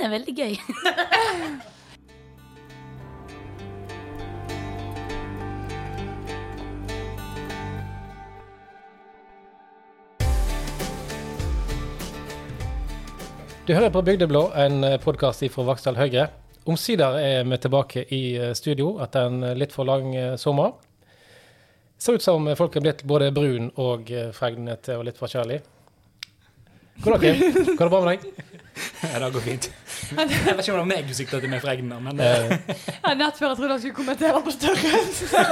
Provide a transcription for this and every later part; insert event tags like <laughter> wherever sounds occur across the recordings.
Den er veldig gøy. <laughs> Du hører på Bygdeblå, en podkast fra Vaksdal Høyre. Omsider er vi tilbake i eh, studio etter en litt for lang eh, sommer. Ser ut som folk er blitt både brun og eh, fregnete og litt forskjellig. Dag, Kim. Går det bra med deg? <laughs> Ja, det går fint. Jeg vet ikke om det var meg du sikta til med fregner, men Eh, Ja, nett før jeg trodde jeg skulle kommentere på størrelse.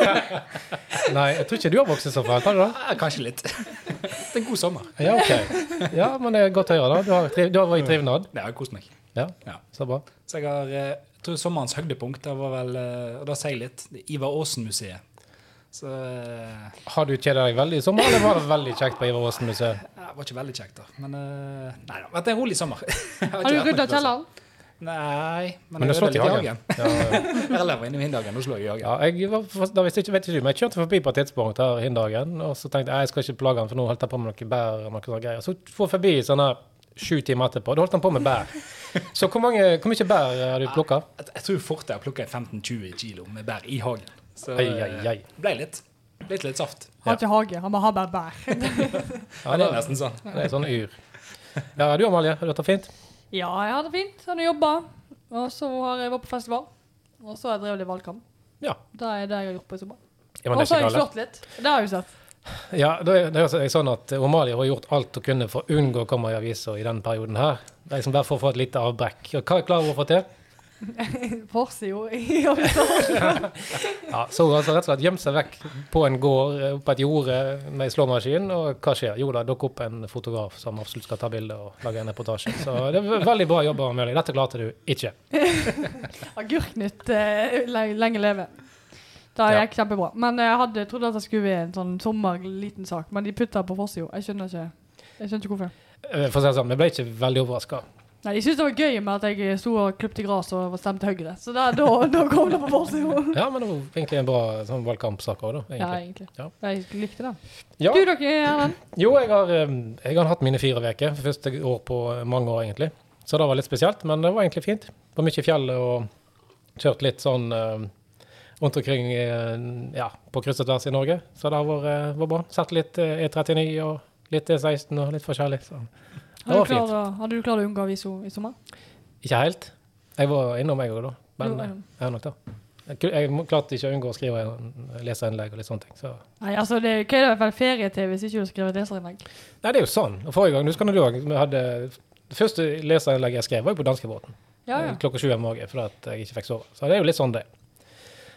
<laughs> nei, jeg tror ikke du har vokst så fælt, har du det? ja, kanskje litt. Det er en god sommer. Ja, ok. Ja, men det er godt å høre, da. Du har, triv, du har vært i trivnad. Det har kost meg. Ja, Ja. så bra. Så jeg har, eh, jeg tror sommerens høydepunkt det var vel, eh, og da sier jeg litt, det er Ivar Aasen-museet. Så eh, Har du kjeda deg veldig i sommer, eller var det veldig kjekt på Ivar Aasen-museet? det var ikke veldig kjekt, da. Men nei da. det er en rolig sommer. <laughs> Har, Har du rydda kjelleren? Nei, men, Men du jeg ødela hagen? litt Ja, <laughs> Jeg lever inne i Vindhagen, nå slår jeg i hagen. Ja, jeg var, da visste jeg ikke, vet ikke du, men jeg kjørte forbi på et tidspunkt her Hindagen, og så tenkte jeg jeg skal ikke plage han, for nå holdt jeg på med noe bær og noe sånne greier. Så for forbi sånn her sju timer etterpå, da holdt han på med bær. Så hvor, mange, hvor mye bær har du plukka? Jeg, jeg tror fort jeg har plukka 15-20 kilo med bær i hagen. Så Ai, ai, ai. eh, ble litt. Blitt litt saft. Har ikke hage, han må ha bare bær. <laughs> Ja, det er nesten sånn. Det er sånn yr. Ja, du Amalie, har du hatt det fint? Ja, jeg har det fint. Hadde jobba. Og så har jeg vært på festival. Og så har jeg drevet litt valgkamp. Ja. Det er det jeg har gjort på i sommer. ja Og så har jeg slått litt. Det har jeg jo sett. Ja, det er, det er sånn at Omalia har gjort alt hun kunne for å unngå å komme i avisa i denne perioden her. Det er liksom bare for å få et lite avbrekk. Og Hva klarer hun å få til? <laughs> Forsida i. <laughs> Ja, så hun altså rett og slett gjemt seg vekk på en gård eh, på et jorde med ei slåmaskin, og hva skjer? Jo da, dukker opp en fotograf som absolutt skal ta bilde og lage en reportasje. Så det er veldig bra jobba, Amelie. Dette klarte du ikke. <laughs> Agurknytt eh, lenge leve. Det Ja. gikk kjempebra. Men jeg hadde trodde at det skulle være en sånn sommerliten sak, men de putta på forsida. Jeg skjønner ikke Jeg skjønner ikke hvorfor. Eh, For å si det sånn, vi ble ikke veldig overraska. Nei, De syntes det var gøy med at jeg sto og klipte gras og stemte Høyre. Så da, da, da kom det på forsida. Ja, men det var egentlig en bra sånn valgkampsak òg, da. Ja, Egentlig. egentlig. Ja. Jeg likte det. Ja. Du, dere, Erlend? Jo, jeg har, eh, jeg har hatt mine fire uker. Første år på mange år, egentlig. Så det var litt spesielt, men det var egentlig fint. Det var mye i fjellet og kjørt litt sånn eh, rundt omkring eh, ja, på kryss og tvers i Norge. Så det eh, var bra. Sett litt eh, E39 og litt E16 og litt forskjellig. Så Hadde du klart hadde du klart å unngå aviso i sommer? Ikke helt. Jeg var innom, jeg òg, da. Men Jo, eh, jeg har nok det. Jeg, klarte ikke å unngå å skrive leserinnlegg og litt sånne ting. Så. Nei, altså, det, hva er det i hvert fall ferie til hvis ikke du skriver leserinnlegg? Nei, det er jo sånn. Og Forrige gang, husker du òg, vi hadde det første leserinnlegget jeg skrev, var jo på danskebåten. Ja, ja. klokka sju om morgenen fordi jeg ikke fikk sove. Så det er jo litt sånn det.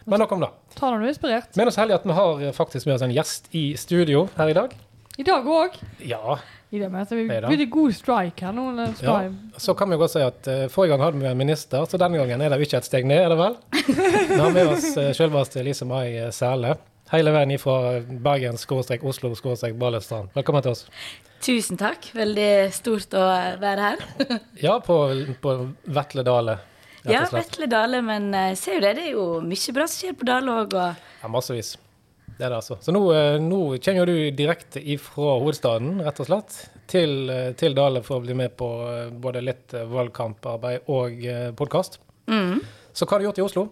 Men nok om det. Ta deg inspirert. Men så heldig at vi har eh, faktisk med oss en gjest i studio her i dag. I dag òg. Ja, I det med Så vi blir god strike her nå. ja. Så kan vi godt si at uh, forrige gang hadde vi en minister, så denne gangen er det jo ikke et steg ned, er det vel? <laughs> Vi har med oss uh, selveste Lise Mai eh, Sæle. Hele veien fra Bergen, skråstrek Oslo, skråstrek Balestrand. Velkommen til oss. Tusen takk. Veldig stort å være her. <laughs> Ja, på, på Vetle Dale, Ja. Vetle Dale, men ser jo det, det er jo mye bra som skjer på Dale òg. Og Ja, massevis. Det er det altså. Så nå, eh, nå kommer du direkte ifra hovedstaden, rett og slett, til, eh, til Dale for å bli med på eh, både litt valgkamparbeid og podkast. mm. Så hva har du gjort i Oslo?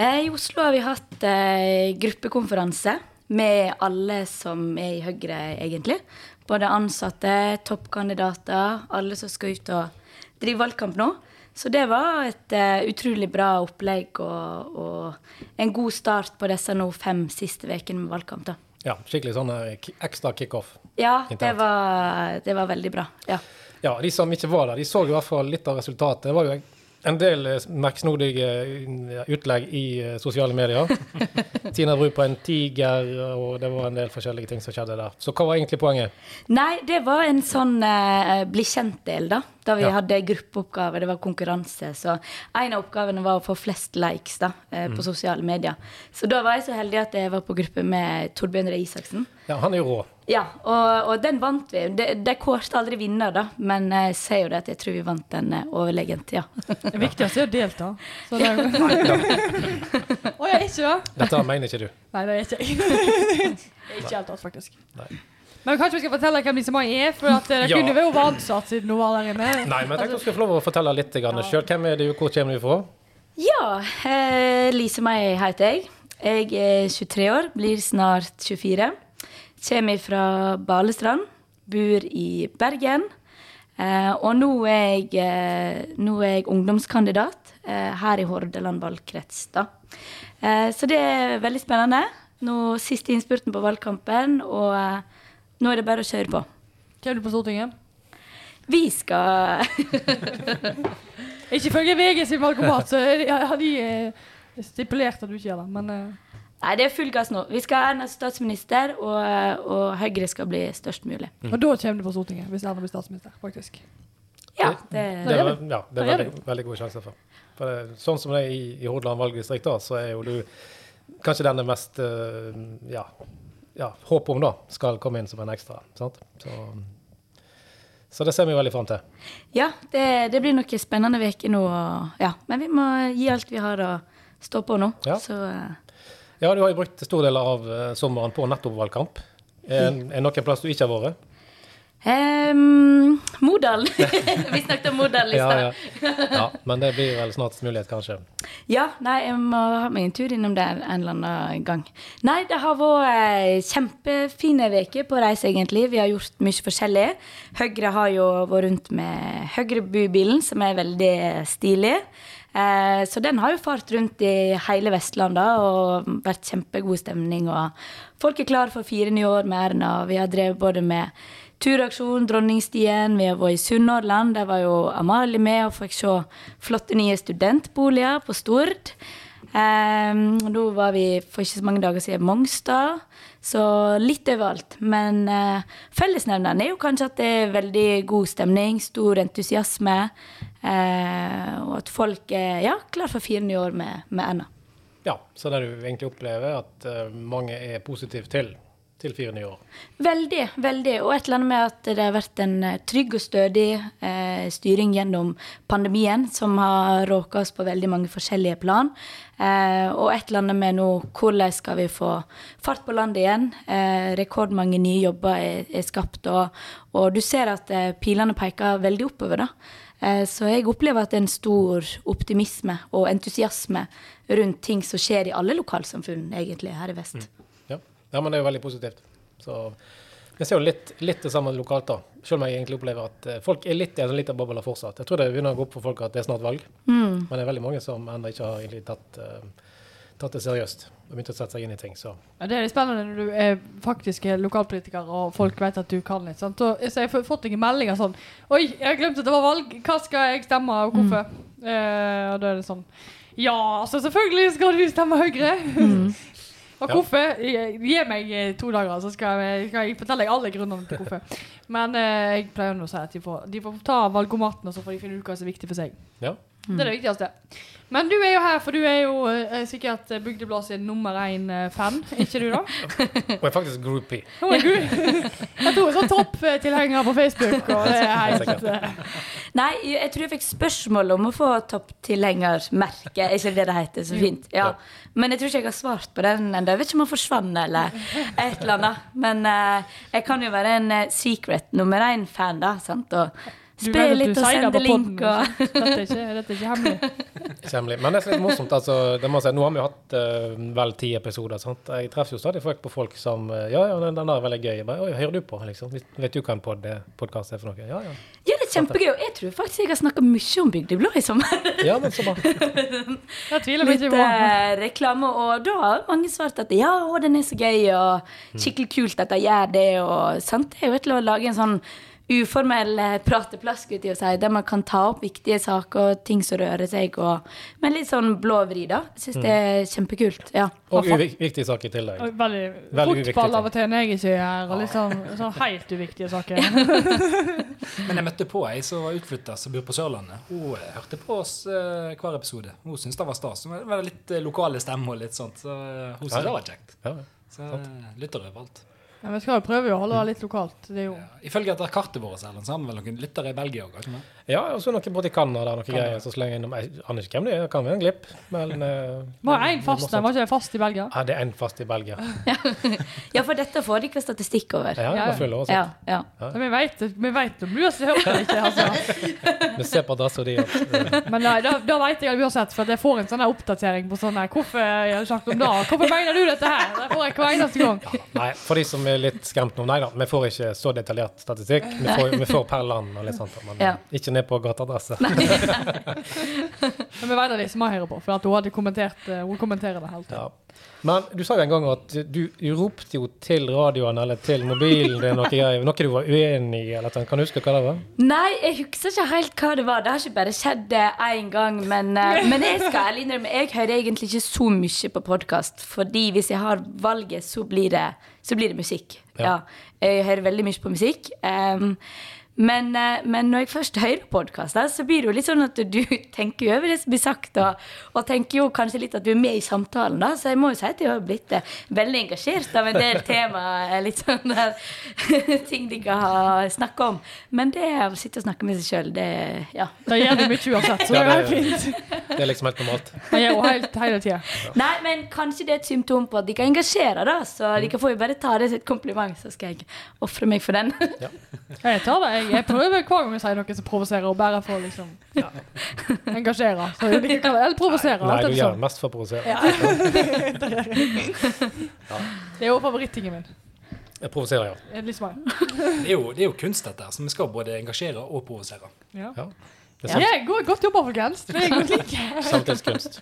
I Oslo har vi hatt eh, gruppekonferanse med alle som er i Høyre, egentlig. Både ansatte, toppkandidater, alle som skal ut og drive valgkamp nå. Så det var et uh, utrolig bra opplegg og, og en god start på disse nå fem siste ukene med valgkamp. da. Ja, skikkelig sånn eh, ekstra kickoff. Ja, det var, det var veldig bra. Ja. Ja, de som ikke var der, de så i hvert fall litt av resultatet. Det var jo en del eh, merksnodige eh, utlegg i eh, sosiale medier. <laughs> Tina Bru på en tiger, og det var en del forskjellige ting som skjedde der. Så hva var egentlig poenget? Nei, det var en sånn uh, bli kjent-del, da. Da vi Ja. hadde gruppeoppgave, det var konkurranse. Så en av oppgavene var å få flest likes da, Mm. på sosiale medier. Så da var jeg så heldig at jeg var på gruppe med Torbjørn Røe Isaksen. Ja, han er jo rå. Ja, og, og den vant vi. De, de kårte aldri vinner, da, men jeg ser jo det at jeg tror vi vant den eh, overlegent, ja. <laughs> Det viktigste er å delta. Så det er... <laughs> Å ja, ikke det? Dette mener ikke du. Nei, det er ikke jeg. <laughs> Det er ikke helt tatt, faktisk. Men kanskje vi skal fortelle hvem Lise Mai er? For at eh, det Ja. kunne jo vært ansatt siden hun var der inne. Nei, men jeg tenkte du skulle få lov å fortelle litt ja. sjøl. Hvem er du, hvor kommer du fra? Ja, eh, Lise Mai heter jeg. Jeg er 23 år, blir snart 24. Kommer fra Balestrand, bor i Bergen. Eh, og nå er jeg, eh, nå er jeg ungdomskandidat eh, her i Hordaland valgkrets. da. Eh, så det er veldig spennende. Nå Siste innspurten på valgkampen, og nå er det bare å kjøre på. Kommer du på Stortinget? Vi skal <laughs> Ikke ifølge VG sin valgkomat, så har de stipulert at du ikke gjør det. Men eh, Nei, det er full gass nå. Vi skal ha Erna statsminister, og, og Høyre skal bli størst mulig. Og da kommer du på Stortinget, hvis Erna blir statsminister, faktisk. Ja, det, Det, er, ja, det er veldig, veldig gode sjanser for. for det, sånn som det er i, i Hordaland valgdistrikt, da, så er jo du kanskje den det mest eh, ja, ja, håp om, da, skal komme inn som en ekstra. Sant? Så, så det ser vi veldig fram til. ja det, det blir noen spennende uker nå. og- Ja. Men vi må gi alt vi har å stå på nå. Ja. Så eh, Ja, du har jo brukt store deler av eh, sommeren på nettopp valgkamp. Er, er noen plass du ikke har vært? Um, Modal. <laughs> vi snakket om Modal i Ja, stad. ja. ja, men det blir vel snart mulighet, kanskje. Ja, nei, jeg må ha meg en tur innom der en eller annen gang. Nei, det har vært kjempefine uker på reise, egentlig. Vi har gjort mye forskjellig. Høyre har jo vært rundt med Høyrebubilen, som er veldig stilig. Eh, så den har jo fart rundt i hele Vestlandet og vært kjempegod stemning. Og folk er klare for fire nye år med Erna. Vi har drevet både med turaksjon, Dronningstien, vi har vært i Sunnhordland. Der var jo Amalie med og fikk se flotte nye studentboliger på Stord. Um, nå var vi for ikke så mange dager siden i Mongstad, så litt overalt. Men eh, fellesnevneren er jo kanskje at det er veldig god stemning, stor entusiasme, eh, og at folk er ja, klar for fire nye år med, med Erna. Ja, så det du egentlig opplever, at eh, mange er positive til, til fire nye år. Veldig, veldig. Og et eller annet med at det har vært en eh, trygg og stødig eh, styring gjennom pandemien, som har råka oss på veldig mange forskjellige plan. Eh, og et eller annet med nå hvordan skal vi få fart på landet igjen. Eh, rekordmange nye jobber er, er skapt, og, og du ser at eh, pilene peker veldig oppover. da. Eh, Så jeg opplever at det er en stor optimisme og entusiasme rundt ting som skjer i alle lokalsamfunn, egentlig, her i vest. Ja. ja, men det er jo veldig positivt. Så jeg ser jo litt, litt det samme lokalt, da. Selv om jeg egentlig opplever at eh, folk er litt i en liten boble fortsatt. Jeg tror det begynner å gå opp for folk at det er snart valg. Men det er veldig mange som ennå ikke har egentlig tatt, eh, tatt det seriøst og begynt å sette seg inn i ting. Så Ja, det er litt spennende når du er faktisk er lokalpolitiker og folk vet at du kan litt. Sant? Og, så jeg har fått noen meldinger sånn Oi, jeg har glemt at det var valg. Hva skal jeg stemme, og hvorfor? Eh, og da er det sånn Ja, så selvfølgelig skal du stemme Høyre. <laughs> og Ja. hvorfor? Gi gi meg eh, to dager, så skal jeg, skal jeg fortelle deg alle grunnene til hvorfor. <laughs> Men eh, jeg pleier nå å si at de får, de får ta valgomaten, og så får de finne ut hva som er viktig for seg. ja. Det er det viktigste. Men du er jo her, for du er jo eh, sikkert eh, Bygdeblad sin nummer én-fan. Ikke du, da? <laughs> Hun er faktisk groupie. Å, Gud. <laughs> Jeg tror sånn topptilhenger på Facebook, og det er helt eh, Nei, jeg tror jeg fikk spørsmål om å få topptilhengermerke. Er ikke det det heter? Så fint. Ja. Men jeg tror ikke jeg har svart på den ennå. Jeg vet ikke om han forsvant eller et eller annet. Men eh, jeg kan jo være en eh, secret nummer én-fan, da. sant? Og spre litt og sende link og Dette er ikke, dette er ikke hemmelig. <laughs> Ikke hemmelig. Men det er litt morsomt. altså, det må jeg si, Nå har vi jo hatt uh, vel ti episoder. sant? Jeg treffer jo stadig folk på folk som uh, Ja, ja, den, den der er veldig gøy. Jeg bare, Oi, hører du på? liksom? Vet du hva en podkast er for noe? Ja, ja. Ja, det er kjempegøy. Og jeg tror faktisk jeg har snakka mye om Bygdeblå i sommer. Ja, men så bra. <laughs> Jeg tviler Litt ikke på. eh, reklame, og da har mange svart at ja, å, den er så gøy, og skikkelig kult at de gjør det, og sant. Det er jo et eller annet å lage en sånn uformell prateplask skulle jeg til å si, der man kan ta opp viktige saker og ting som rører seg, og med litt sånn blå vri, da. Syns det er kjempekult. Ja. Og uviktige saker i tillegg. Og Veldig, Veldig fotball av og til når jeg ikke er her, og litt sånn, helt uviktige saker. <laughs> <laughs> Men jeg møtte på ei som var utflytta, som bor på Sørlandet. Hun eh, hørte på oss eh, hver episode. Hun syntes det var stas. Hun var litt eh, lokale stemmer og litt sånt. Så eh, hun syntes det var kjekt. Så eh, lytter overalt. Men vi skal jo prøve å holde det litt lokalt. Det er jo Ifølge etter kartet vårt Erlend, så har vi vel noen lyttere i Belgia òg? Ja, og så noen borti Canada, noe greier. Så slenger jeg innom Jeg aner ikke hvem det er, kan være en glipp. Men <laughs> eh, Var én fast der, var ikke det fast i Belgia? Ja, det er en fast i Belgia. <laughs> Ja, for dette får de ikke statistikk over. Ja, Ja, ja. følger også. Ja, ja. Ja, Vi vet det, vi vet det. Du har hørt det ikke, altså. <laughs> Vi ser på adressa di eh, Men nei, da, da vet jeg uansett, for jeg får en sånn oppdatering på sånn her Hvorfor jeg har sagt om det? Hvorfor mener du dette her? Det får jeg hver eneste gang. Nei, for de som er litt skremt nå, nei da. Vi får ikke så detaljert statistikk. Vi får, vi får per land og litt sånt, men Ja. ikke ned på gateadresse. <laughs> Men vi vet det de som har hører på, for at hun hadde kommentert eh, Hun kommenterer det hele tiden. Ja. Men du sa jo en gang at du, du ropte jo til radioen eller til mobilen din noe greier. Noe du var uenig i, eller noe. Kan du huske hva det var? Nei, jeg husker ikke helt hva det var. Det har ikke bare skjedd én gang. Men, eh, <laughs> men jeg skal ærlig innrømme, jeg hører egentlig ikke så mye på podkast. Fordi hvis jeg har valget, så blir det, så blir det musikk. Ja. Jeg hører veldig mye på musikk. Em, men, eh, men når jeg først hører podkaster, så blir det jo litt sånn at du <laughs> tenker jo over det som blir sagt, og, og tenker jo kanskje litt at du er med i samtalen, da. Så jeg må jo si at jeg har blitt eh, veldig engasjert av en del <laughs> temaer, litt sånn der <laughs> ting de ikke har snakka om. Men det å sitte og snakke med seg sjøl, det Ja. Da gjør du mye uansett, så det Ja, det- er fint. Det er liksom helt normalt. Det gjør helt hele tida. Nei, men kanskje det er et symptom på at de kan engasjere, da. Så de kan få jo bare ta det som et kompliment, så skal jeg ofre meg for den. Ja. Jeg tar det. Jeg, jeg prøver hver gang jeg sier noe som provoserer, og bare for liksom engasjere. Så jeg det- Eller provosere. Nei, nei, du gjør det mest for å provosere. Det er jo favorittingen min. Jeg provoserer, ja. Det er, jo, det er jo kunst, dette. Så vi skal både engasjere og provosere. Ja. ja. Det er Ja, sant. godt, jobba, folkens. Det er godt like. <laughs> Samtidskunst.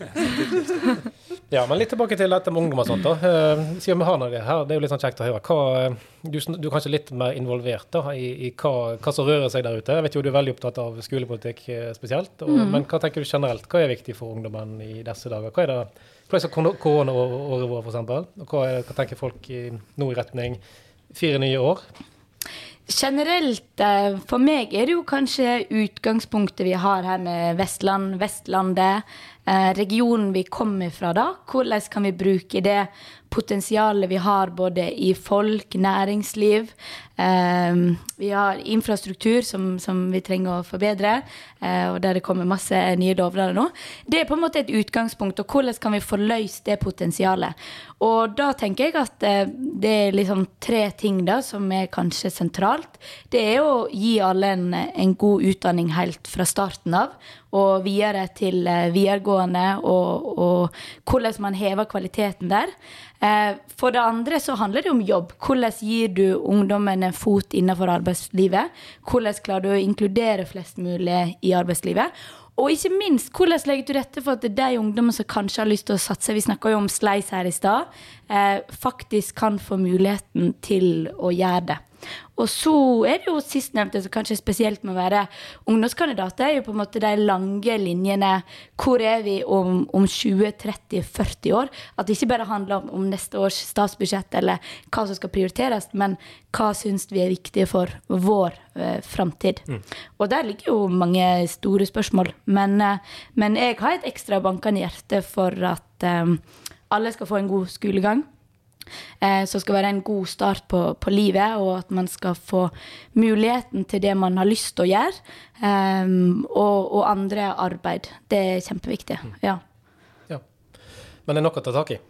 Ja, men litt tilbake til dette med ungdom og sånt. da. Eh, Siden vi har noe her, det er jo litt sånn kjekt å høre. Hva, eh, du, du er kanskje litt mer involvert da, i, i hva, hva som rører seg der ute. Jeg vet jo du er veldig opptatt av skolepolitikk eh, spesielt. Og, Men hva tenker du generelt? Hva er viktig for ungdommen i disse dager? Hva er det, hvordan er korona- koronaåret vårt, f.eks.? Og hva, er, hva tenker folk i, nå i retning fire nye år? Generelt, eh, for meg er det jo kanskje utgangspunktet vi har her med Vestland, Vestlandet, eh, regionen vi kommer fra da. Hvordan kan vi bruke det potensialet vi har både i folk, næringsliv. Eh, vi har infrastruktur som, som vi trenger å forbedre, eh, og der det kommer masse nye lovnader nå. Det er på en måte et utgangspunkt, og hvordan kan vi få løst det potensialet? Og da tenker jeg at eh, det er liksom tre ting da som er kanskje sentralt. Det er å gi alle en, en god utdanning helt fra starten av, og videre til videregående, og, og hvordan man hever kvaliteten der. Eh, For det andre så handler det om jobb. Hvordan gir du ungdommen en fot innenfor arbeidslivet? Hvordan klarer du å inkludere flest mulig i arbeidslivet? Og ikke minst, hvordan legger du rette for at de ungdommene som kanskje har lyst til å satse, vi snakka jo om Sleis her i stad, eh, faktisk kan få muligheten til å gjøre det. Og så er det jo sistnevnte som kanskje spesielt må være ungdomskandidat, det er jo på en måte de lange linjene. Hvor er vi om, om 20-30-40 år? At det ikke bare handler om, om neste års statsbudsjett eller hva som skal prioriteres, men hva syns vi er viktig for vår eh, framtid. Og der ligger jo mange store spørsmål. Men, eh, men jeg har et ekstra bankende hjerte for at eh, alle skal få en god skolegang eh, som skal være en god start på, på livet, og at man skal få muligheten til det man har lyst til å gjøre, eh, og, og andre arbeid. Det er kjempeviktig. Ja. Ja. Men det er nok å ta tak i.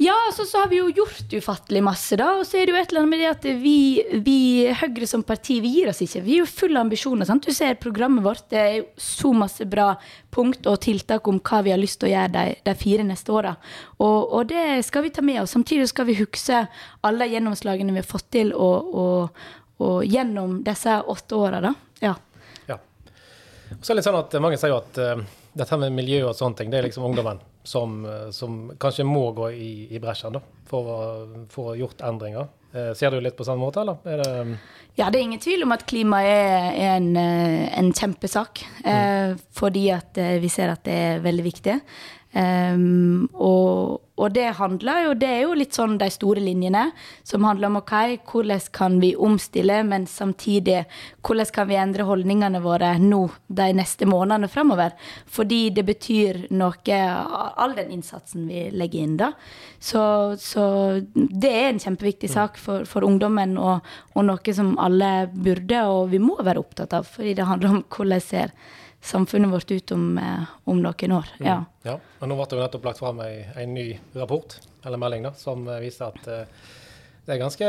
Ja, altså, så har vi jo gjort ufattelig masse, da. Og så er det jo et eller annet med det at vi, vi Høyre som parti, vi gir oss ikke. Vi er jo fulle av ambisjoner. sant? Du ser programmet vårt. Det er jo så masse bra punkt og tiltak om hva vi har lyst til å gjøre de, de fire neste åra. Og, og det skal vi ta med oss. Samtidig skal vi huske alle gjennomslagene vi har fått til og, og, og gjennom disse åtte åra, da. Ja. Ja. Og så er det litt sånn at Mange sier jo at uh, dette med miljø og sånne ting, det er liksom ungdommen som, eh, som kanskje må gå i, i bresjen da, for å få gjort endringer. Eh, ser du litt på samme måte, eller? Er det, Ja, det er ingen tvil om at klima er, en, eh, en kjempesak. Mm. fordi at vi ser at det er veldig viktig. Um, og, og det handler jo Det er jo litt sånn de store linjene, som handler om ok, hvordan kan vi omstille, men samtidig hvordan kan vi endre holdningene våre nå de neste månedene framover? Fordi det betyr noe, all den innsatsen vi legger inn, da. Så, så det er en kjempeviktig sak for, for ungdommen, og, og noe som alle burde og vi må være opptatt av, fordi det handler om hvordan ser samfunnet vårt ut om, eh, om noen år. Ja. Mm. ja. Og nå ble det jo nettopp lagt fram en ny rapport, eller melding, da, som viser at uh, det er ganske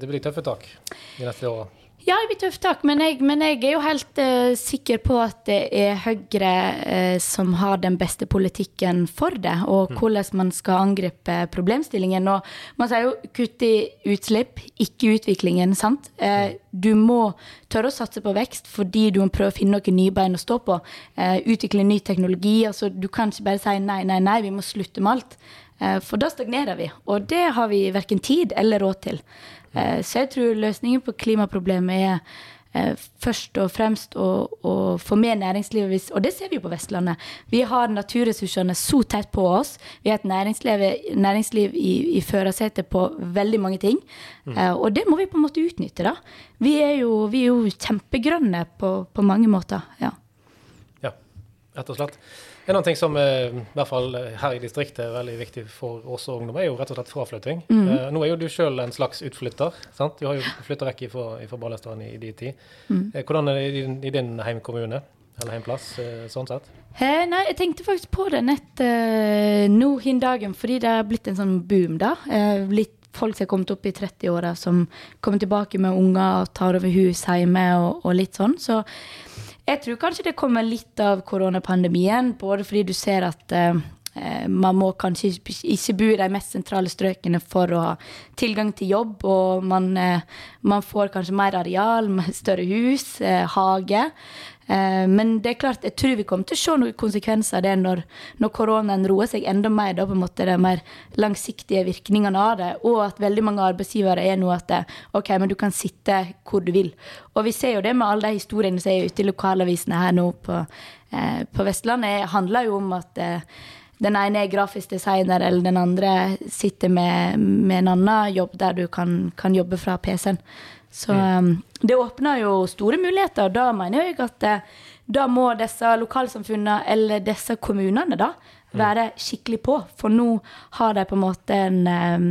Det blir tøffe tak de neste åra. Ja, det blir tøft tak, men jeg, men jeg er jo helt uh, sikker på at det er Høyre uh, som har den beste politikken for det, og mm. hvordan man skal angripe problemstillingen. Og man sier jo kutt i utslipp, ikke utviklingen, sant. Uh, du må tørre å satse på vekst fordi du må prøve å finne noen nye bein å stå på. utvikle ny teknologi. altså Du kan ikke bare si nei, nei, nei, vi må slutte med alt. For da stagnerer vi, og det har vi verken tid eller råd til. Eh, så jeg tror løsningen på klimaproblemet er eh, først og fremst å, å, få med næringslivet. Og det ser vi jo på Vestlandet. Vi har naturressursene så tett på oss. Vi har et næringsliv, næringsliv i, i førersetet på veldig mange ting. Mm. Uh, og det må vi på en måte utnytte, da. Vi er jo, vi er jo kjempegrønne på, på, mange måter. Ja. ja, rett og slett. En annen ting som eh, i hvert fall her i distriktet er veldig viktig for oss og ungdom, er jo rett og slett fraflytting. Mm. Eh, nå er jo du sjøl en slags utflytter. sant? Du har jo flytta vekk fra Balestrand i, i din tid. Mm. Eh, hvordan er det i din, i din heimkommune? Eller heimplass, sånn sett? He, nei, jeg tenkte faktisk på det nett eh, nå hin dagen, fordi det er blitt en sånn boom, da. Eh, litt folk som har kommet opp i 30-åra, som kommer tilbake med unger og tar over hus hjemme og, og litt sånn. Så jeg tror kanskje det kommer litt av koronapandemien, både fordi du ser at eh, man må kanskje ikke bo i de mest sentrale strøkene for å ha tilgang til jobb, og man, eh, man får kanskje mer areal, <laughs> større hus, eh, hage. Eh, men det er klart, jeg tror vi kommer til å se noen konsekvenser av det når, når koronaen roer seg enda mer. Da, på en måte De mer langsiktige virkningene av det. Og at veldig mange arbeidsgivere er nå at det, ok, men du kan sitte hvor du vil. Og vi ser jo det med alle de historiene som er ute i lokalavisene her nå på, eh, på Vestlandet. Det handler jo om at eh, den ene er grafisk designer, eller den andre sitter med, med en annen jobb der du kan, kan jobbe fra PC-en. Så mm. det åpner jo store muligheter. Da mener jeg at uh, da må disse lokalsamfunnene, eller disse kommunene, da, mm. være skikkelig på. For nå har de på en måte en, um,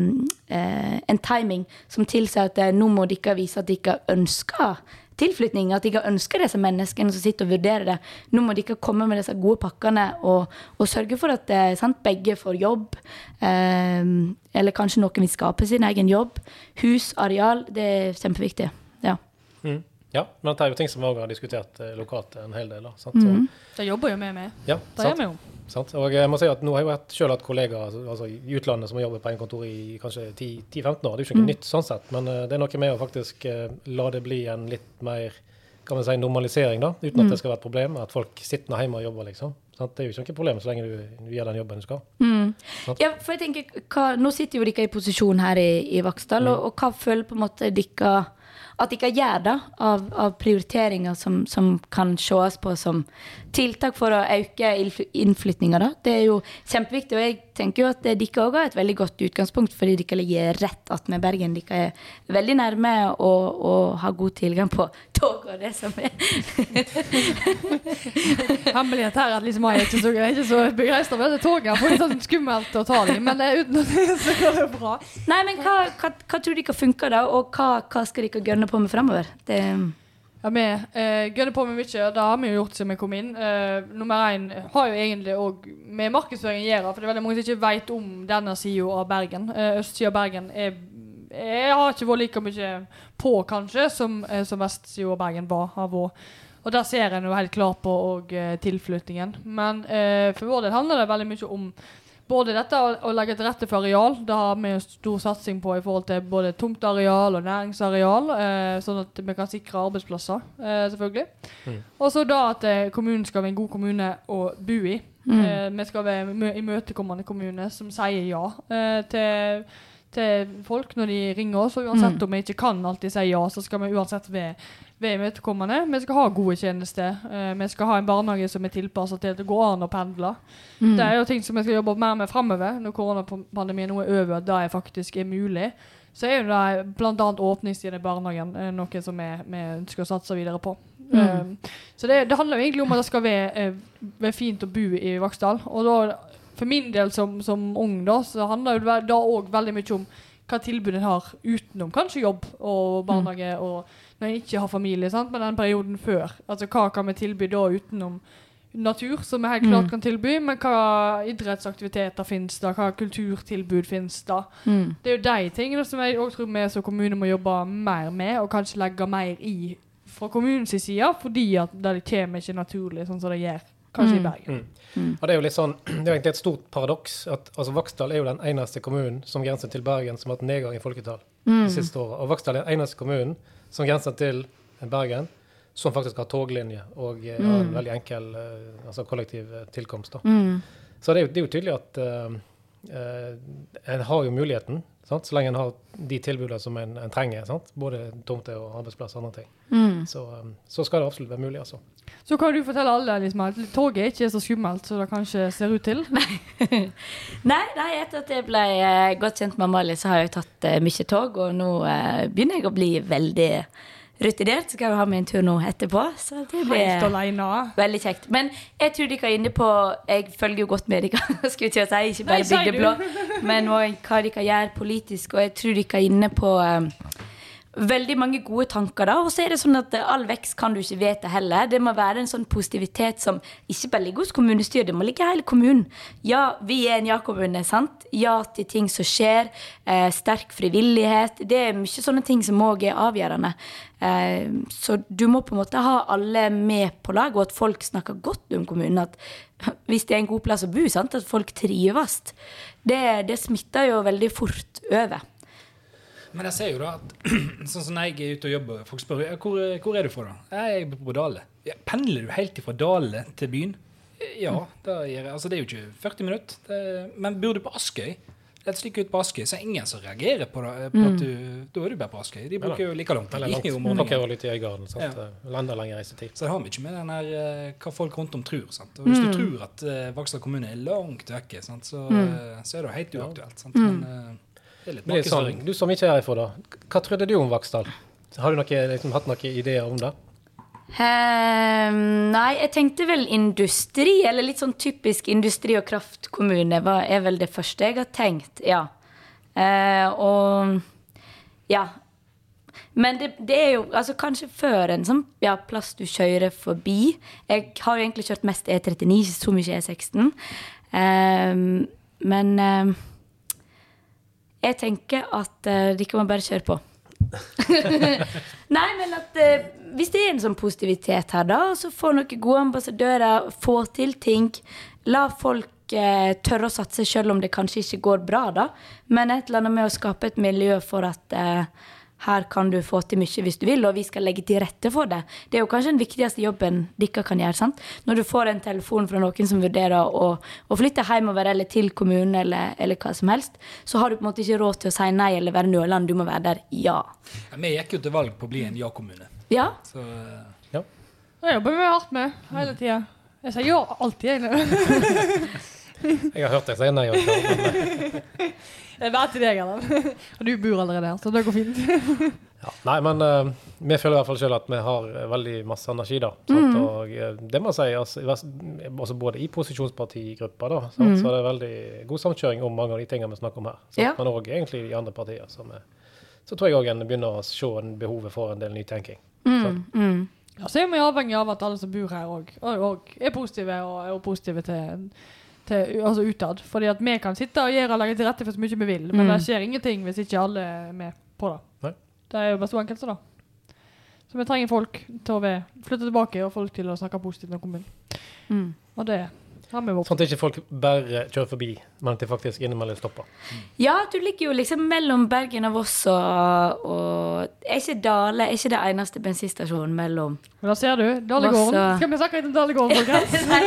uh, en timing som tilsier at uh, nå må dere vise at dere ønsker tilflytning, at de ikke ønsker disse menneskene som sitter og vurderer det. Nå må de ikke komme med disse gode pakkene og, og sørge for at eh, sant, begge får jobb. Eh, eller kanskje noen vil skape sin egen jobb. Hus, areal, det er kjempeviktig. Ja. Mm. Ja, men dette er jo ting som vi òg har diskutert eh, lokalt en hel del. Sant? Mm. Det jobber jo vi med. Ja, det gjør vi jo. Sant? Og jeg må si at nå har jeg jo selv hatt kollegaer altså, i utlandet som har jobbet på en kontor i kanskje 10-15 år. Det er jo ikke noe mm. nytt sånn sett, men uh, det er noe med å faktisk uh, la det bli en litt mer kan man si, normalisering, da, uten at mm. det skal være et problem. At folk sitter hjemme og jobber, liksom. Sant? Det er jo ikke noe problem så lenge du, du gjør den jobben du skal. Mm. Ja, for jeg tenker, hva, Nå sitter jo dere i posisjon her i, i Vaksdal, mm. og, og, hva føler på en måte dere at dere gjør det, av, av prioriteringer som, som, kan ses på som tiltak for å øke innflyttinga. Det er jo kjempeviktig. Og jeg tenker jo at dere òg har et veldig godt utgangspunkt, fordi dere ligger rett attmed Bergen. Dere er veldig nærme og, og har god tilgang på tog og det som er <laughs> Hemmelighet her er at liksom jeg er ikke så, jeg så begeistra for dette toget. For det er sånn skummelt å ta dem, men uten at det så går det bra. Nei, men hva, hva, hva tror dere funker, da? Og hva, hva skal dere gønne på med fremover? Det ja, vi eh, gønner på med mye. Det har vi jo gjort siden vi kom inn. Eh, nummer én har jo egentlig òg med markedsføringen å gjøre. For det er veldig mange som ikke vet om denne sida av Bergen. Eh, Østsida av Bergen er Jeg har ikke vært like mye på, kanskje, som, eh, som vestsida av Bergen var. har vært. Og der ser en jo helt klart på og, eh, tilflyttingen. Men eh, for vår del handler det veldig mye om både dette å, å, legge til rette for areal, det har vi stor satsing på i forhold til både tomteareal og næringsareal, eh, sånn at vi kan sikre arbeidsplasser, eh, selvfølgelig. Mm. Og så da at eh, kommunen skal være en god kommune å bo i. Mm. Eh, vi skal være en imøtekommende kommune som sier ja eh, til til folk når de ringer oss. Og uansett mm. om vi ikke kan alltid si ja, så skal vi uansett være imøtekommende. Vi skal ha gode tjenester. Uh, vi skal ha en barnehage som er tilpasset til at det går an å pendle. Mm. Det er jo ting som vi skal jobbe mer med framover, når koronapandemien nå er over, at det er faktisk er mulig. Så er jo det bl.a. åpningstiden i barnehagen eh, noe som vi, vi ønsker å satse videre på. Mm. Eh, så det, det handler jo egentlig om at det skal være, være fint å bo i Vaksdal. Og da, for min del som, som ung, da, så handler jo det òg veldig mye om hva tilbud en har utenom kanskje jobb og barnehage, og når en ikke har familie, sant? men den perioden før. Altså hva kan vi tilby da utenom natur, som vi helt klart Mm. kan tilby, men hva idrettsaktiviteter finnes da, hva kulturtilbud finnes da. Mm. Det er jo de tingene som jeg også tror vi som kommune må jobbe mer med, og kanskje legge mer i fra kommunens side, fordi at det kommer ikke naturlig, sånn som det gjør kanskje i Mm. Bergen. Og det er jo litt sånn, <clears throat> det er jo egentlig et stort paradoks at altså, Vaksdal er jo den eneste kommunen som grenser til Bergen som har hatt nedgang i folketall Mm. de siste åra. Og Vaksdal er den eneste kommunen som grenser til Bergen som faktisk har toglinje og mm. har en veldig enkel eh, altså kollektiv eh, tilkomst. da. Mm. Så det er jo, det er jo tydelig at eh, en har jo muligheten, sant? så lenge en har de tilbudene som en, en trenger. Sant? Både tomter og arbeidsplass og andre ting. Mm. Så, eh, så skal det absolutt være mulig, altså. Så kan du fortelle alle liksom, at toget er ikke så skummelt som det kanskje ser ut til. <laughs> Nei, nei, etter at jeg ble eh, godt kjent med Amalie, så har jeg tatt eh, mye tog, og nå eh, begynner jeg å bli veldig rutinert. Skal jo ha meg en tur nå etterpå, så det blir veldig kjekt. Men jeg tror dere er inne på Jeg følger jo godt med dere, <laughs> skulle jeg å si, ikke bare sier Bygde Blå, men hva dere gjør politisk, og jeg tror dere er inne på eh, veldig mange gode tanker. da, Og så er det sånn at eh, all vekst kan du ikke vite heller. Det må være en sånn positivitet som ikke bare ligger hos kommunestyret, det må ligge i hele kommunen. Ja, vi er en ja-kommune, sant? Ja til ting som skjer. Eh, sterk frivillighet. Det er mye sånne ting som òg er avgjørende. Eh, så du må på en måte ha alle med på lag, og at folk snakker godt om kommunen. At <laughs> hvis det er en god plass å bo, sant? at folk trives. Det, det smitter jo veldig fort over. Men jeg ser jo da at <clears throat> sånn som jeg er ute og jobber, folk spør hvor, hvor er du fra. da? Jeg bor på Dale. Ja, pendler du helt fra Dale til byen? Ja, da gjør jeg. Altså, det er jo ikke 40 minutter. Det, men bor du på Askøy? Et stykke ut på Askøy, så er ingen som reagerer på, det, på at du Da er du bare på Askøy. De bruker jo like langt. Eller langt. <laughs> Litt i Øygarden. Ja. Lander Enda reisetid. Så det har mye med den her, eh, hva folk rundt om tror. Sant? Og hvis du tror at uh, Vaksdal kommune er langt vekke. Så, mm. så er det helt uaktuelt. Sant? Men eh, det er litt sånn, du som ikke er herfra, da. Hva trodde du om Vaksdal? Har du noe, liksom, hatt noen ideer om det? Um, nei, jeg tenkte vel industri, eller litt sånn typisk industri- og kraftkommune, var, er vel det første jeg har tenkt, ja. Uh, og ja. Men det, det er jo altså kanskje før en sånn ja, plass du kjører forbi. Jeg har jo egentlig kjørt mest E39, ikke så mye E16. Um, men ehm, jeg tenker at uh, dere må bare kjøre på. <laughs> Nei, men at uh, hvis det er en sånn positivitet her, da, så få noen gode ambassadører, få til ting. La folk eh, tørre å satse selv om det kanskje ikke går bra, da. Men et eller annet med å skape et miljø for at eh, her kan du få til mye hvis du vil, og vi skal legge til rette for det. Det er jo kanskje den viktigste jobben dere kan gjøre. sant? Når du får en telefon fra noen som vurderer å, å flytte hjemover eller til kommunen eller, eller hva som helst, så har du på en måte ikke råd til å si nei eller være nølende. Du må være der ja. Ja, Vi gikk jo til valg på å bli en ja-kommune. Ja, Så ja. Det jobber vi hardt med hele tida. Jeg sier ja alltid, jeg. <laughs> Jeg har hørt deg si nei. <laughs> Eh, til deg, Adam. Og du bor allerede her, så det går fint. <laughs> ja. Nei, men uh, vi føler i hvert fall selv at vi har eh, veldig masse energi, da. Mm. Og eh, det må jeg si, altså, i både i posisjonspartigruppa, da, sant? så er det veldig god samkjøring om mange av de tingene vi snakker om her. Ja. Men òg egentlig i andre partier. Så, vi, så tror jeg òg en begynner å se behovet for en del nytenking. sant? mm. Ja, så er vi avhengig av at alle som bor her òg er positive, og er positive til, til altså utad. Fordi at vi kan sitte og gjøre og legge til rette for så mye vi vil, men Mm. det skjer ingenting hvis ikke alle er med på det. Nei. Det er jo bare så enkelt så da. Så vi trenger folk til å flytte tilbake, og folk til å snakke positivt om kommunen. Mm. Og det. Sånn at ikke folk bare kjører forbi, men at de faktisk innimellom stopper. Ja, du ligger jo liksom mellom Bergen og Voss og, og Er ikke Dale er ikke det eneste bensinstasjonen mellom Men da ser du, Dalegården. Voss, Skal vi snakke litt om Dalegården, folkens? <laughs> Nei,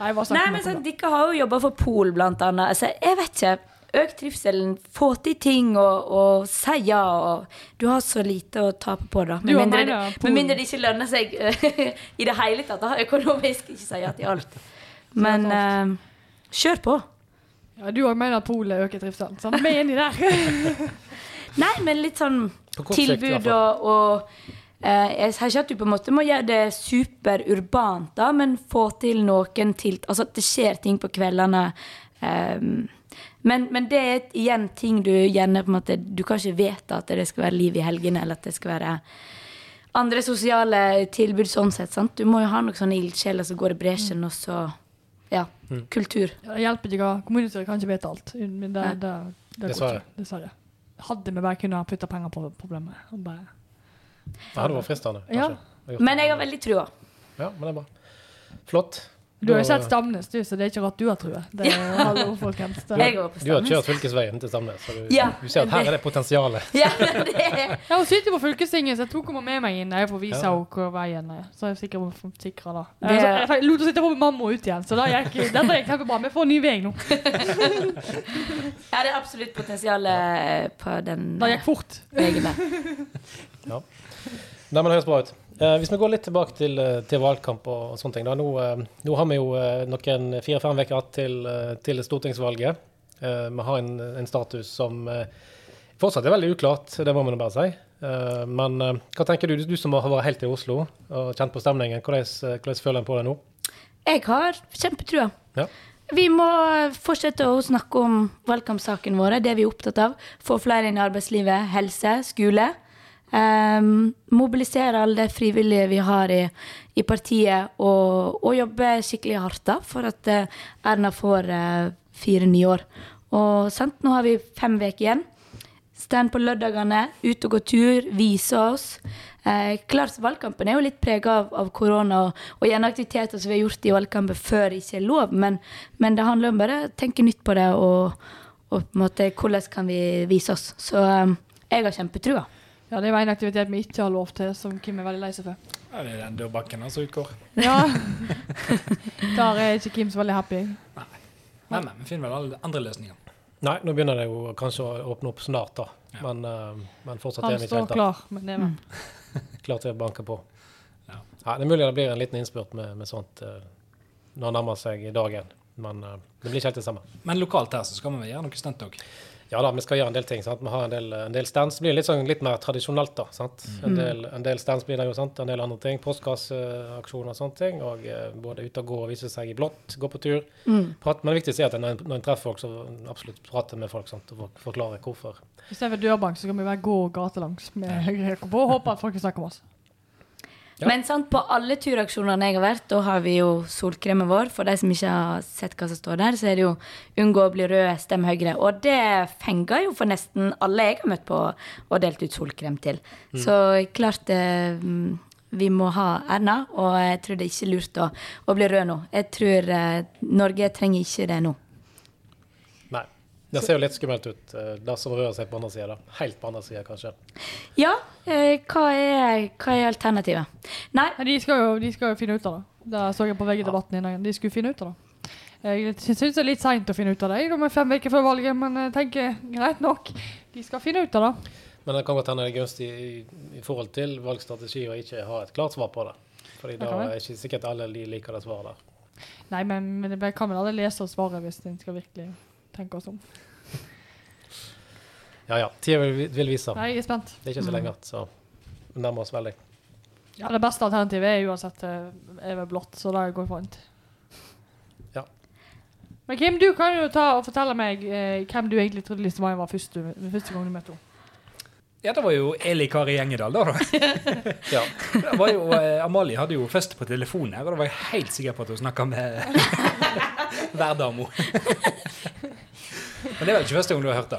Nei, Nei men sånn, dere har jo jobba for Pol, blant annet. Altså, jeg vet ikke. økt trivselen, få til ting og, og si ja. Og du har så lite å tape på, da. Med mindre, med mindre det ikke lønner seg <laughs> i det hele tatt. Da. Økonomisk ikke si ja til alt. Men eh, kjør på. Ja, du òg mener at polet øker trivselen. Sånn, Vi er enig der. <laughs> <laughs> Nei, men litt sånn tilbud og, og eh, Jeg sier ikke at du på en måte må gjøre det superurbant, da, men få til noen til Altså at det skjer ting på kveldene. Um, men, men det er igjen ting du gjerne på en måte Du kan ikke vedta at det skal være liv i helgene, eller at det skal være andre sosiale tilbud sånn sett. sant? Du må jo ha noen sånne ildsjeler som går i bresjen, og så Ja. Kultur. Ja, det hjelper ikke. hva- Kommunestyret kan ikke vite alt. Men det, det, det Dessverre. Dessverre. Hadde vi bare kunnet putte penger på problemet. Og bare, Det hadde vært fristende. Ja. Men jeg har veldig trua. Ja, men det er bra. Flott. Du har jo sett Stamnes, du, så det er ikke rart du har trua. Det er hallo, folkens. Det, <laughs> går på Du har kjørt fylkesveien til Stamnes, så du, Ja, du ser at her er det potensialet. <laughs> Ja, det er Jeg har sittet på fylkestinget, så jeg tok henne med meg inn. Jeg får vise Ja. henne hvor veien er. Så er jeg sikker på sikra da. Det- Jeg, så, jeg lot henne sitte på med mamma ut igjen, så da gikk, <laughs> dette gikk kjempebra. Vi får ny vei nå. Ja, det er absolutt potensial eh, på den Det gikk fort. der. Nei, men det høres bra ut. Eh, hvis vi går litt tilbake til, eh, til valgkamp og, sånne ting. Nå, eh, nå har vi jo noen fire-fem uker igjen til, til stortingsvalget. Eh, vi har en, en status som fortsatt er veldig uklart, det må vi bare si. Men hva tenker du, du som har vært helt i Oslo og kjent på stemningen, hvordan, hvordan føler en på det nå? Jeg har kjempetrua. Ja. Vi må fortsette å snakke om valgkampsakene våre, det vi er opptatt av. Få flere inn i arbeidslivet, helse, skole. Um, mobilisere alle de frivillige vi har i, i partiet, og, og jobbe skikkelig hardt da, for at uh, Erna får uh, fire nye år. Og sant, nå har vi fem uker igjen. Stand på lørdagene, ut og gå tur, vise oss. Eh, klart Valgkampen er jo litt prega av, av korona og, og gjenaktiviteter som vi har gjort i valgkampen før ikke er lov, men, men det handler om bare å tenke nytt på det og, og på en måte hvordan kan vi vise oss. Så eh, jeg har kjempetrua. Ja, det var en aktivitet vi ikke har lov til, som Kim er veldig lei seg for. Ja, det er den dørbakken som utgår. Ja. <laughs> <laughs> Der er ikke Kim så veldig happy. Nei, men vi finner vel alle andre løsninger. Nei, nå begynner det jo kanskje å åpne opp snart, da. Ja. Men, uh, men fortsatt Han er vi ikke står helt der. klar med neven. <laughs> Klar til å banke på. Ja. Ja, det er mulig det blir en liten innspurt med, med sånt uh, når det nærmer seg dagen. Men uh, det blir ikke helt det samme. Men lokalt her så skal vi gjøre noe stunt òg. Ja da, vi skal gjøre en del ting. sant? Vi har en del, en del stands. Det blir litt, sånn, litt mer tradisjonelt, da. sant? En, del, en del stands blir det jo, sant? En del andre ting. Postkasseaksjoner og sånne ting. Og eh, både ute og gå og vise seg i blått, gå på tur. Prate, men det viktigste er at når en, når en treffer folk, så absolutt prate med folk sant? og for- forklare hvorfor. Istedenfor dørbank, så kan vi bare gå gatelangs med høyre <laughs> på og håpe at folk snakker om oss. Ja. Men sant, på alle turaksjonene jeg har vært, da har vi jo solkremen vår. For de som ikke har sett hva som står der, så er det jo 'unngå å bli rød, stem Høyre'. Og det fenger jo for nesten alle jeg har møtt på og delt ut solkrem til. Så klart eh, vi må ha Erna, og jeg tror det er ikke lurt å, å bli rød nå. Jeg tror eh, Norge trenger ikke det nå. Det ser jo litt skummelt ut, eh, det som rører seg på andre sida. Helt på andre sida, kanskje. Ja, eh, hva, er, hva er alternativet? Nei, de skal, jo, de skal jo finne ut av det. Det så jeg på VG-debatten i dag. De skulle finne ut av det. Jeg syns det er litt seint å finne ut av det. Jeg er fem uker før valget, men jeg tenker greit nok. De skal finne ut av det. Men det kan godt hende det er gunstig i, i forhold til valgstrategi å ikke ha et klart svar på det. Fordi da er ikke sikkert alle li- liker det svaret der. Nei, men, men kan vel alle lese og svare hvis en skal virkelig tenke oss om. <laughs> Ja ja, tida vil, vil vise. Nei, jeg er spent. Det er ikke så lenge igjen, så vi nærmer oss veldig. Ja, Det beste alternativet er uansett eh, er vel blått, så det går fint. Ja. Men Kim, du kan jo ta og fortelle meg eh, hvem du egentlig trodde Lise Maja var første, første gang du møtte henne. Ja, det var jo Eli Kari Gjengedal, da. <laughs> Ja. Det var jo, eh, Amalie hadde jo først på telefonen her, og da var jeg helt sikker på at hun snakka med <laughs> hverdama. Men det er vel ikke første gang du har hørt det?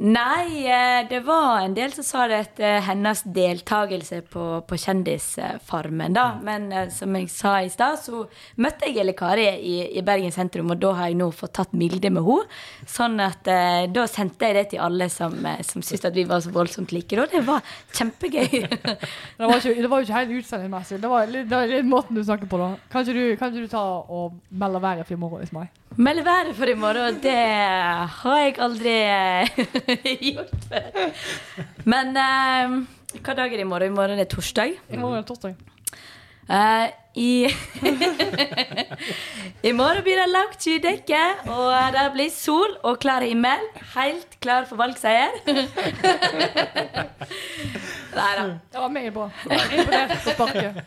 Nei, eh, det var en del som sa det etter hennes deltakelse på, på Kjendisfarmen. da. Men eh, som jeg sa i stad, så møtte jeg Elle Kari i, i Bergen sentrum, og da har jeg nå fått tatt bilde med henne. Sånn at eh, da sendte jeg det til alle som, eh, som syntes at vi var så voldsomt like. Og det var kjempegøy. <laughs> Det var ikke, det var jo ikke helt utseendsmessig. Det var litt, det var litt måten du snakker på, da. Kan ikke du, kan ikke du ta og melde været for i morgen, Ismail? Melde været for i morgen, det har jeg aldri eh, <laughs> gjort før. Men eh, hva dag er det i morgen? I morgen er torsdag. I morgen er torsdag. Eh, I <laughs> I morgen blir det lavt skydekke, og det blir sol og klar himmel. Helt klar for valgseier. <laughs> Nei da. Det var meget bra. Imponert på sparket.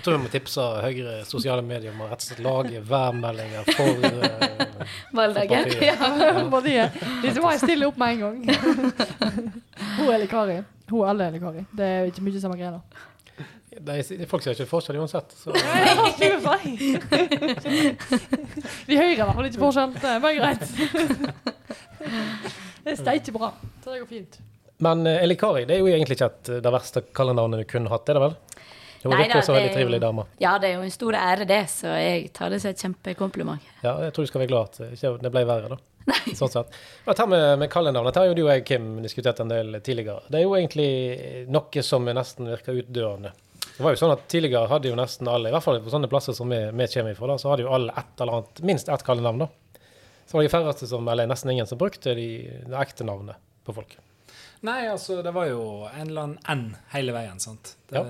Jeg tror vi må tipse Høyre sosiale medier om å rett og slett lage værmeldinger for eh, <laughs> Valgdagen. For partiet. Ja, partiet. <laughs> De som må stille opp med en gang. <laughs> Hun er likari. Hun alle er likari. Det er ikke mye samme greier. de Folk ser ikke forskjell uansett. Så De høyre har ikke forskjell. Det er bare greit. Det er steike bra. Så det går fint. Men eh, Elikari det er jo egentlig ikke et, det verste kallenavnet du kunne hatt, er det vel? Hun Nei virker som en veldig trivelig dame. Ja, det er jo en stor ære, det, så jeg tar det som et kjempekompliment. Ja, jeg tror du skal være glad at ikke det ble verre, da. <laughs> Sånn sett. Dette med, med kallenavn dette har jo du og jeg, Kim, diskutert en del tidligere. Det er jo egentlig noe som nesten virker utdøende. Det var jo sånn at Tidligere hadde jo nesten alle, i hvert fall på sånne plasser som vi, vi kommer ifra, da, så hadde jo alle ett eller annet, minst ett kallenavn. da. Så var det de færreste som, eller nesten ingen som brukte de, det ekte navnet på folk. Nei, altså, det var jo en eller annen N hele veien, sant. Det,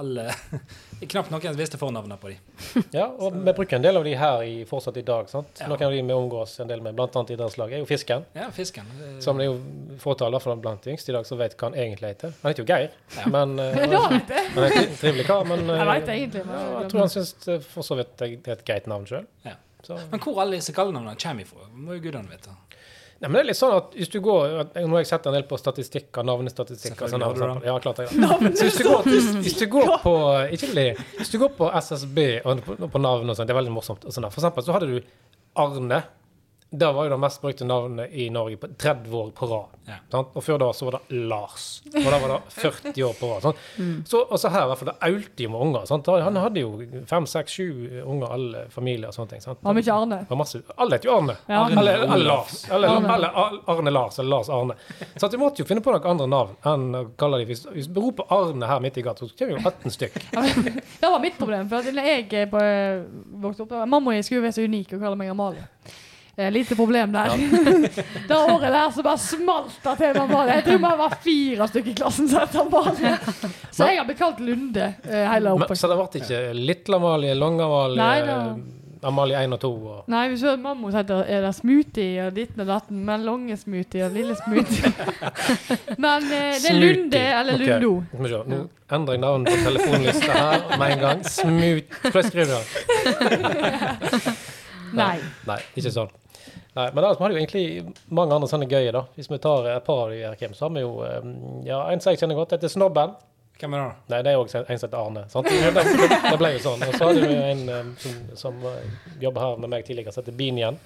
Alle <laughs> Knapt noen visste fornavnet på de. Ja, og vi bruker en del av de her i, fortsatt i dag. sant? Ja. Noen av de vi omgås en del med, blant annet idrettslag, er jo Fisken. Ja, fisken. Det- Som det er jo fåtall, i hvert fall blant de yngste i dag, som vet hva han egentlig heter. Han heter jo Geir, Ja. men eh, <laughs> Ja, jeg. Han er en trivelig kar, men eh, Jeg vet egentlig, men ja, jeg tror han syns for så vidt det er et greit navn sjøl. Ja. Så Men hvor alle disse kallenavnene kommer ifra, må jo gudene vite. Nei, men det er litt sånn at hvis du går Nå har jeg sett en del på statistikker, navnestatistikker. Sånn, ja, klart jeg har. Så hvis du, går, hvis, hvis du går på Ikke le. Hvis du går på SSB og på, på navn og sånn, det er veldig morsomt. Og sånn. For eksempel så hadde du Arne. Det var jo det mest brukte navnet i Norge på 30 år på rad. Ja. Og før da så var det Lars. Og da var det 40 år på rad. Mm. Så, og så her, i hvert fall, det aulte jo med unger. Sant? Han hadde jo fem, seks, sju unger, alle familier og sånne ting. Sant? Var mye Arne. Var masse, alle heter jo Arne. Ja. Eller, eller Lars. Eller, Arne. eller Arne Lars eller Lars Arne. Så vi måtte jo finne på noen andre navn enn å kalle dem Hvis vi roper Arne her midt i gata, så kommer jo 18 stykk. <laughs> Det var mitt problem. For jeg eh, vokste opp, mamma skulle være så unik og kalle meg Amalie. Eh, lite problem der. <laughs> det året der så bare smalt det til med Amalie. Jeg tror vi var fire stykker i klassen som het Amalie. Så jeg har blitt kalt Lunde eh, hele oppveksten. så det ble ikke Little Amalie, Long Amalie, Nei, da- Amalie 1 og 2 og Nei, hvis mamma heter er det smoothie og ditten og datten, men lange smoothie og lille smoothie. <laughs> men eh, det er Lunde eller Ok, Lundo. Nå endrer jeg navn på telefonlista her med en gang. Smooth Hva skriver du? <laughs> Nei. Nei, ikke sånn. Nei, men ellers har vi jo egentlig mange andre sånne gøye, da. Hvis vi tar et par av de her, Kim, så har vi jo eh, Ja, en som jeg kjenner godt, heter Snobben. Hvem er det? da? Nei, det er òg en som heter Arne. Sant? Det, ble jo sånn. Og så hadde vi en eh, som, som eh, jobber her med meg tidligere, som heter Binien.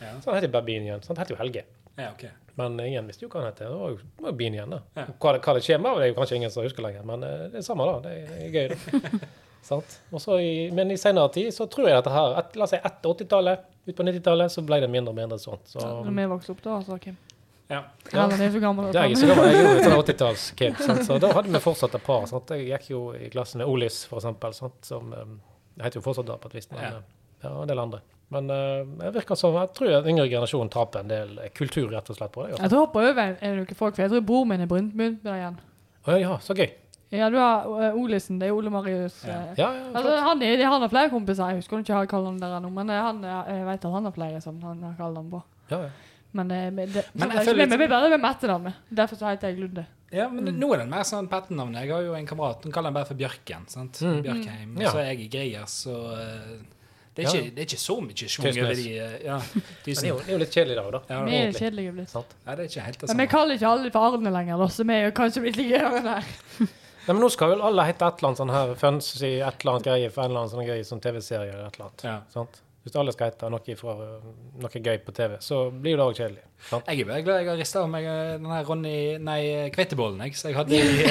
Ja. Så han heter bare Binien. Så han heter jo Helge. Ja, ok. Men ingen visste jo hva han het. Det var jo, det var Binien, da. Ja. Hva, hva det skjer med, det er jo kanskje ingen som husker lenger, men eh, det er samme, da. Det det er gøy, det. <laughs> I, men i senere tid så tror jeg at her et, La oss si etter 80-tallet, ut på 90-tallet, så ble det mindre og mindre sånt. Så Når vi vokste opp da, altså, Kim. Ja. Ja. Eller, det er så gammel. Det er jeg så gammel. Jeg er jo sånn 80-tallskid. Så da hadde vi fortsatt et par. Sant? Jeg gikk jo i klassen med Olis, for eksempel. Sant? Som um, heter jo fortsatt da på et vis, men Ja. ja, en del andre. Men uh, jeg virker som jeg tror at yngre generasjonen taper en del eh, kultur rett og slett på det. Jeg tror hopper over en- noen folk, for jeg tror broren min er deg igjen. Å, ja, så gøy. Ja, du har uh, Olesen, det er Ole Marius. Ja. eh. Ja, ja, Altså, han, er, han har flere kompiser, jeg husker ikke hva jeg kaller han der nå, men eh, han, eh, jeg vet at han har flere som han har han på. ja, ja. Men, eh, men det, Men jeg er føler litt- med, bare med etternavnet. Derfor så heter jeg Lunde. Ja, men nå er det mer sånn patternavn. Jeg har jo en kamerat, hun kaller han bare for Bjørken. sant? Mm. Bjørkheim. Ja. Og så er jeg i Greier, så eh, det, er Ja. ikke, det er ikke så mye sjung over de eh, ja, <laughs> det er, jo, det er jo litt kjedelig i dag, da. Ja, Vi er kjedelige blitt. Sant? ja, det er ikke helt det Men vi kaller ikke alle for Arne lenger, da, så vi er jo kanskje blitt like gjørende her. <laughs> Nei, men nå skal vel alle hete et eller annet sånn her fancy, et eller annet greie for en eller annen sånn greie som TV-serie eller et eller annet. Ja. Sant? Hvis alle skal hete noe, fra, noe gøy på TV, så blir det òg kjedelig. Sant? Jeg er bare glad jeg har rista av meg eh, den her Ronny Nei, Kveitebollen, jeg, så jeg hadde i,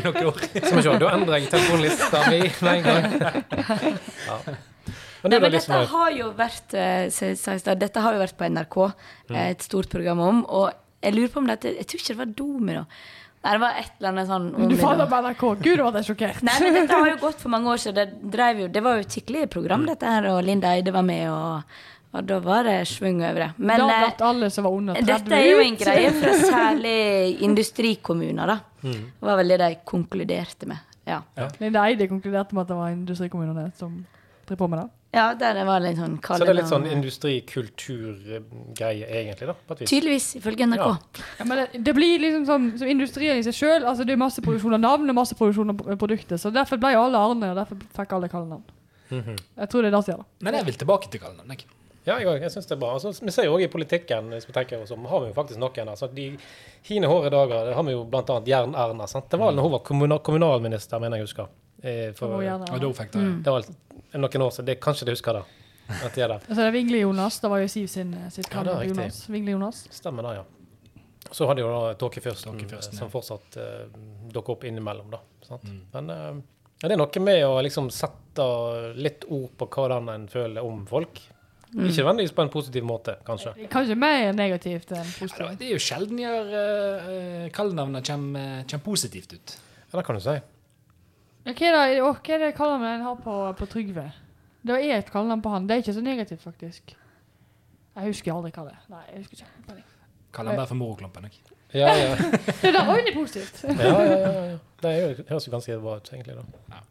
i noen år. Som vi se, da endrer jeg telefonlista mi med en gang. Ja. Men Nei, det men liksom dette har jo vært eh, Dette har jo vært på NRK, eh, et stort program om. Og jeg lurer på om dette Jeg tror ikke det var Domino. da. Nei, det var et eller annet sånn Du faller på NRK. Gud, var det sjokkert. Nei, men dette har jo <laughs> gått for mange år siden. Det, jo, det var jo et skikkelig program, dette her, og Linda Eide var med, og, Og da var det svung over det. Men da eh, alle som var under 30 dette er jo en greie fra <laughs> særlig industrikommuner, da. Det var vel det de konkluderte med. Ja, Linda Eide konkluderte med at det var industrikommunene som drev på med det. Ja der det var litt sånn Så det er litt sånn industrikulturgreie, egentlig, da, på et vis. Tydeligvis, ifølge NRK. Ja. Ja, men det, det blir liksom sånn som industrien i seg sjøl. Altså, det er masse produksjon av navn og masse produksjon av pro- produkter. Så derfor ble jo alle Arne, og derfor fikk alle kallenavn. Mhm. Jeg tror det er det som gjør det. Men jeg vil tilbake til kallenavn. jeg. Ja, jeg, jeg synes det er bra. Altså, vi ser jo også i politikken, hvis vi tenker oss om, har vi jo faktisk noen. Altså, de hine hårde dager, det har vi jo annet Jern-Erna. Det var når hun var kommunal, kommunalminister, mener jeg husker. Eh, for, Og da fikk det det var noen år siden. Det, kanskje du husker det? At de er der. <laughs> Altså, det er Vingle-Jonas. Det var jo Siv sin, sitt Ja, det er kallenavn. riktig. Jonas. Vingle-Jonas. Stemmer det, ja. Så hadde jo da Tåkefyrsten, Tåkefyrsten, som fortsatt uh, dukker opp innimellom, da. Sant? Mm. Men uh, ja, det er noe med å liksom sette litt ord på hvordan en føler om folk. Ikke nødvendigvis på en positiv måte, kanskje. Kanskje mer negativt enn Ja. Det er jo sjelden gjør uh, kallenavnet kommer, kommer positivt ut. Ja, det kan du si. Ja, Hva er det, åh, hva er det kallenavnet en har på, på Trygve? Det er et kallenavn på han. Det er ikke så negativt, faktisk. Jeg husker aldri hva det er. Nei, jeg husker ikke. Kaller han bare for moroklumpen. jeg. Ja, ja. <laughs> Det der var jo positivt. ja, ja, ja, ja. Det er jo, høres jo ganske bra ut, egentlig. da.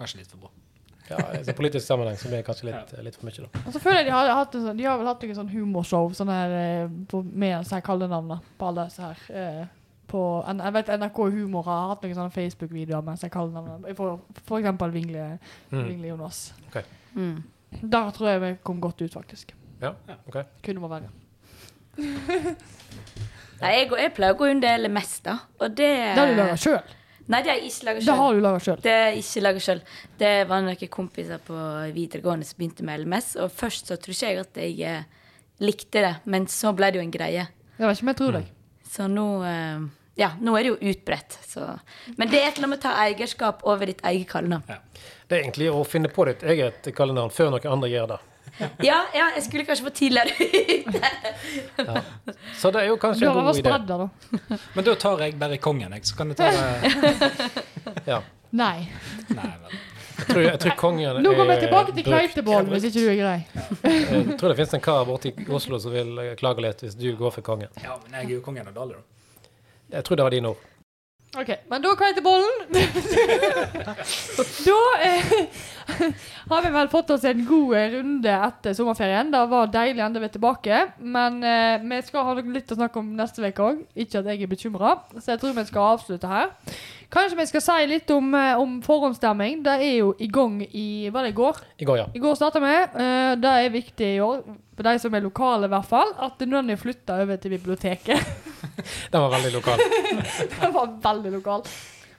Kanskje litt for bra. Ja, I sånn politisk sammenheng så blir det kanskje litt, litt for mye, da. Og så føler jeg de har, hatt en sånn, de har vel hatt noen sånn humorshow sånn her, eh, med så her kallenavn på alle disse her. Eh, på, jeg vet NRK Humor har hatt noen sånne Facebook-videoer med seg kallenavn. For, for eksempel Vingle, Mm. Vingle Jonas. Mm. Der tror jeg vi kom godt ut, faktisk. Ja, ok. Kunne vært verre. <laughs> Nei, jeg, jeg pleier å gå under det meste. Og det Det har du laga sjøl. Nei, det har jeg ikke laga Det har du laga sjøl. Det er ikke laget selv. Det var noen kompiser på videregående som begynte med LMS. Og først så tror ikke jeg at jeg eh, likte det, men så ble det jo en greie. Jeg vet ikke om jeg tror deg. Så nå eh, Ja, nå er det jo utbredt. Så. Men det er et eller annet med å ta eierskap over ditt eget kallenavn. Det er egentlig å finne på ditt eget kallenavn før noen andre gjør det. <laughs> Ja, ja, jeg skulle kanskje få tidligere ut. Så det er jo kanskje en god idé. da. <laughs> Men da tar jeg bare kongen, jeg. Så kan du ta det <laughs> Ja. Nei. Nei, vel. Jeg tror, jeg tror kongen Nå går vi tilbake til Kleitebollen, hvis ikke du er grei. Jeg tror det finnes en kar borte i Oslo som vil klage litt hvis du går for kongen. Ja, men jeg er jo kongen av Dale, da. Jeg tror det var dine ord. OK, men da Kleitebollen <laughs> Da eh, har vi vel fått oss en god eh, runde etter sommerferien. Det var deilig enda vi er tilbake. Men eh, vi skal ha litt å snakke om neste uke òg. Ikke at jeg er bekymra, så jeg tror vi skal avslutte her. Kanskje vi skal si litt om, eh, om forhåndsstemming. Det er jo i gang i Var det i går? I går, ja. I går starta vi. Eh, det er viktig i år, for de som er lokale i hvert fall, at noen er flytta over til biblioteket. <laughs> Den var veldig lokal. det var veldig lokal.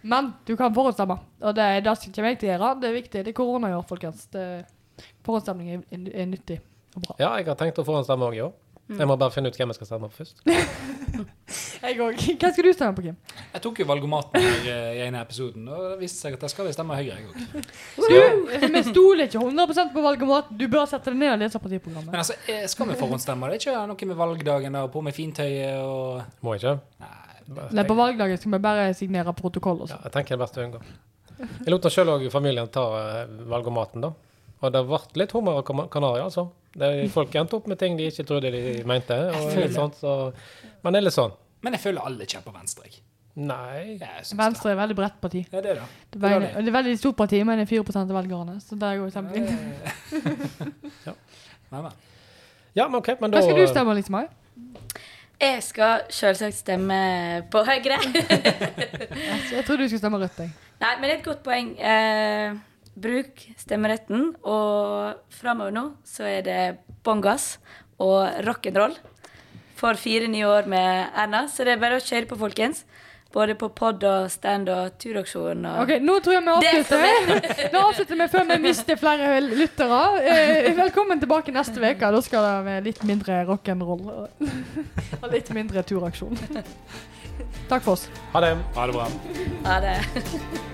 Men du kan forhåndsstemme, og det, det kommer jeg til å gjøre. Det er viktig. Det er korona i år, folkens. Det, er, er nyttig og bra. Ja, jeg har tenkt å forhåndsstemme òg i år. Jeg må bare finne ut hvem jeg skal stemme på først. <laughs> Jeg òg. Hva skal du stemme på, Kim? Jeg tok jo valgomaten her eh, i ene episoden, og det viste seg at jeg skal stemme Høyre, jeg òg. Du, vi stoler ikke 100% på valgomaten. Du bør sette deg ned og lese partiprogrammet. Men altså, eh, skal vi forhåndsstemme? Det er ikke noe med valgdagen og på med fintøyet og Må ikke? Nei. Nei, på valgdagen skal vi bare signere protokoll og Ja, sånn. jeg tenker det er best å unngå. Jeg lot sjøl òg familien ta eh, valgomaten, da. Og det ble litt hummer og kanarier, altså. Det, folk endte opp med ting de ikke trodde de mente. Og litt sånt, så. Men det er litt sånn. Men jeg føler alle kjemper venstre, jeg. Nei. jeg Venstre er et veldig bredt parti. Det. Ja, det er det. Det er, veldig, det er veldig stort parti, men det er 4 av velgerne. Så der går kjempefint. <laughs> Nei, men. Ja, men OK, men da Hva skal du stemme, Lise-Mai? Jeg skal selvsagt stemme på Høyre. <laughs> Jeg tror du skal stemme rødt, jeg. Nei, men det er et godt poeng. Eh, bruk stemmeretten, og framover nå så er det bongas og rock'n'roll for fire nye år med Erna. Så det er bare å kjøre på, folkens. Både på pod og stand og turaksjon og Ok, Nå tror jeg vi avslutter. <laughs> Nå avslutter vi før vi mister flere lyttere. Eh, velkommen tilbake neste uke. Da skal det være litt mindre rock'n'roll og <laughs> litt mindre turaksjon. Takk for oss. Ha det. Ha det bra. Ha det.